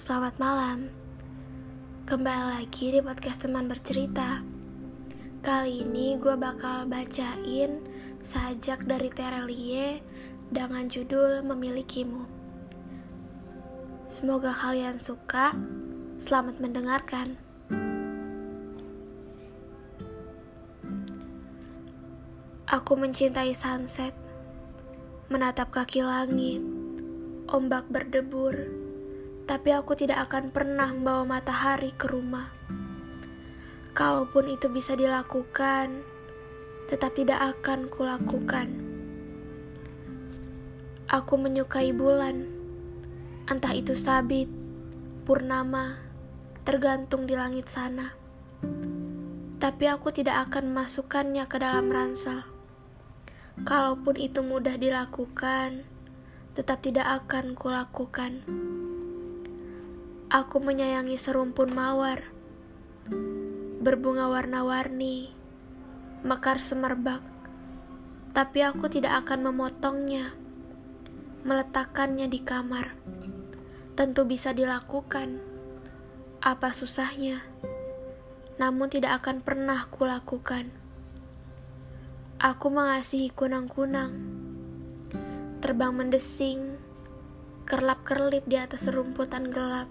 selamat malam. Kembali lagi di podcast teman bercerita. Kali ini gue bakal bacain sajak dari Terelie dengan judul Memilikimu. Semoga kalian suka. Selamat mendengarkan. Aku mencintai sunset, menatap kaki langit, ombak berdebur tapi aku tidak akan pernah membawa matahari ke rumah. Kalaupun itu bisa dilakukan, tetap tidak akan kulakukan. Aku menyukai bulan, entah itu sabit, purnama, tergantung di langit sana. Tapi aku tidak akan memasukkannya ke dalam ransel. Kalaupun itu mudah dilakukan, tetap tidak akan kulakukan. Aku menyayangi serumpun mawar, berbunga warna-warni, mekar semerbak, tapi aku tidak akan memotongnya, meletakkannya di kamar. Tentu bisa dilakukan, apa susahnya, namun tidak akan pernah kulakukan. Aku mengasihi kunang-kunang, terbang mendesing, kerlap-kerlip di atas serumputan gelap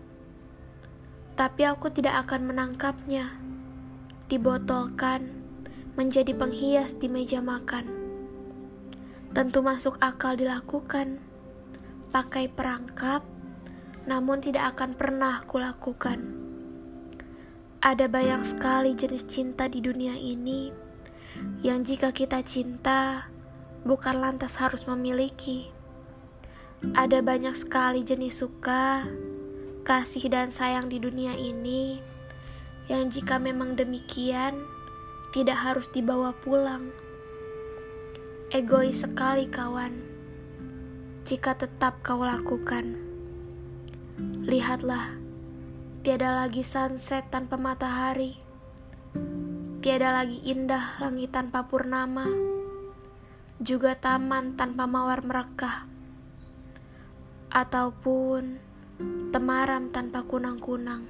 tapi aku tidak akan menangkapnya. Dibotolkan menjadi penghias di meja makan. Tentu masuk akal dilakukan. Pakai perangkap, namun tidak akan pernah kulakukan. Ada banyak sekali jenis cinta di dunia ini yang jika kita cinta bukan lantas harus memiliki. Ada banyak sekali jenis suka kasih dan sayang di dunia ini yang jika memang demikian tidak harus dibawa pulang. Egois sekali kawan, jika tetap kau lakukan. Lihatlah, tiada lagi sunset tanpa matahari, tiada lagi indah langit tanpa purnama, juga taman tanpa mawar merekah, ataupun temaram tanpa kunang-kunang.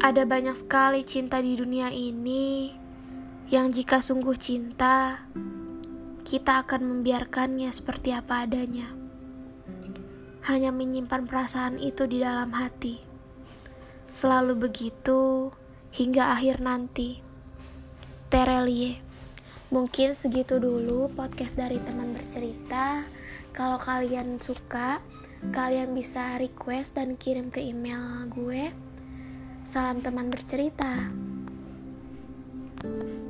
Ada banyak sekali cinta di dunia ini yang jika sungguh cinta, kita akan membiarkannya seperti apa adanya. Hanya menyimpan perasaan itu di dalam hati. Selalu begitu hingga akhir nanti. Terelie. Mungkin segitu dulu podcast dari teman bercerita. Kalau kalian suka, kalian bisa request dan kirim ke email gue. Salam teman bercerita. thank you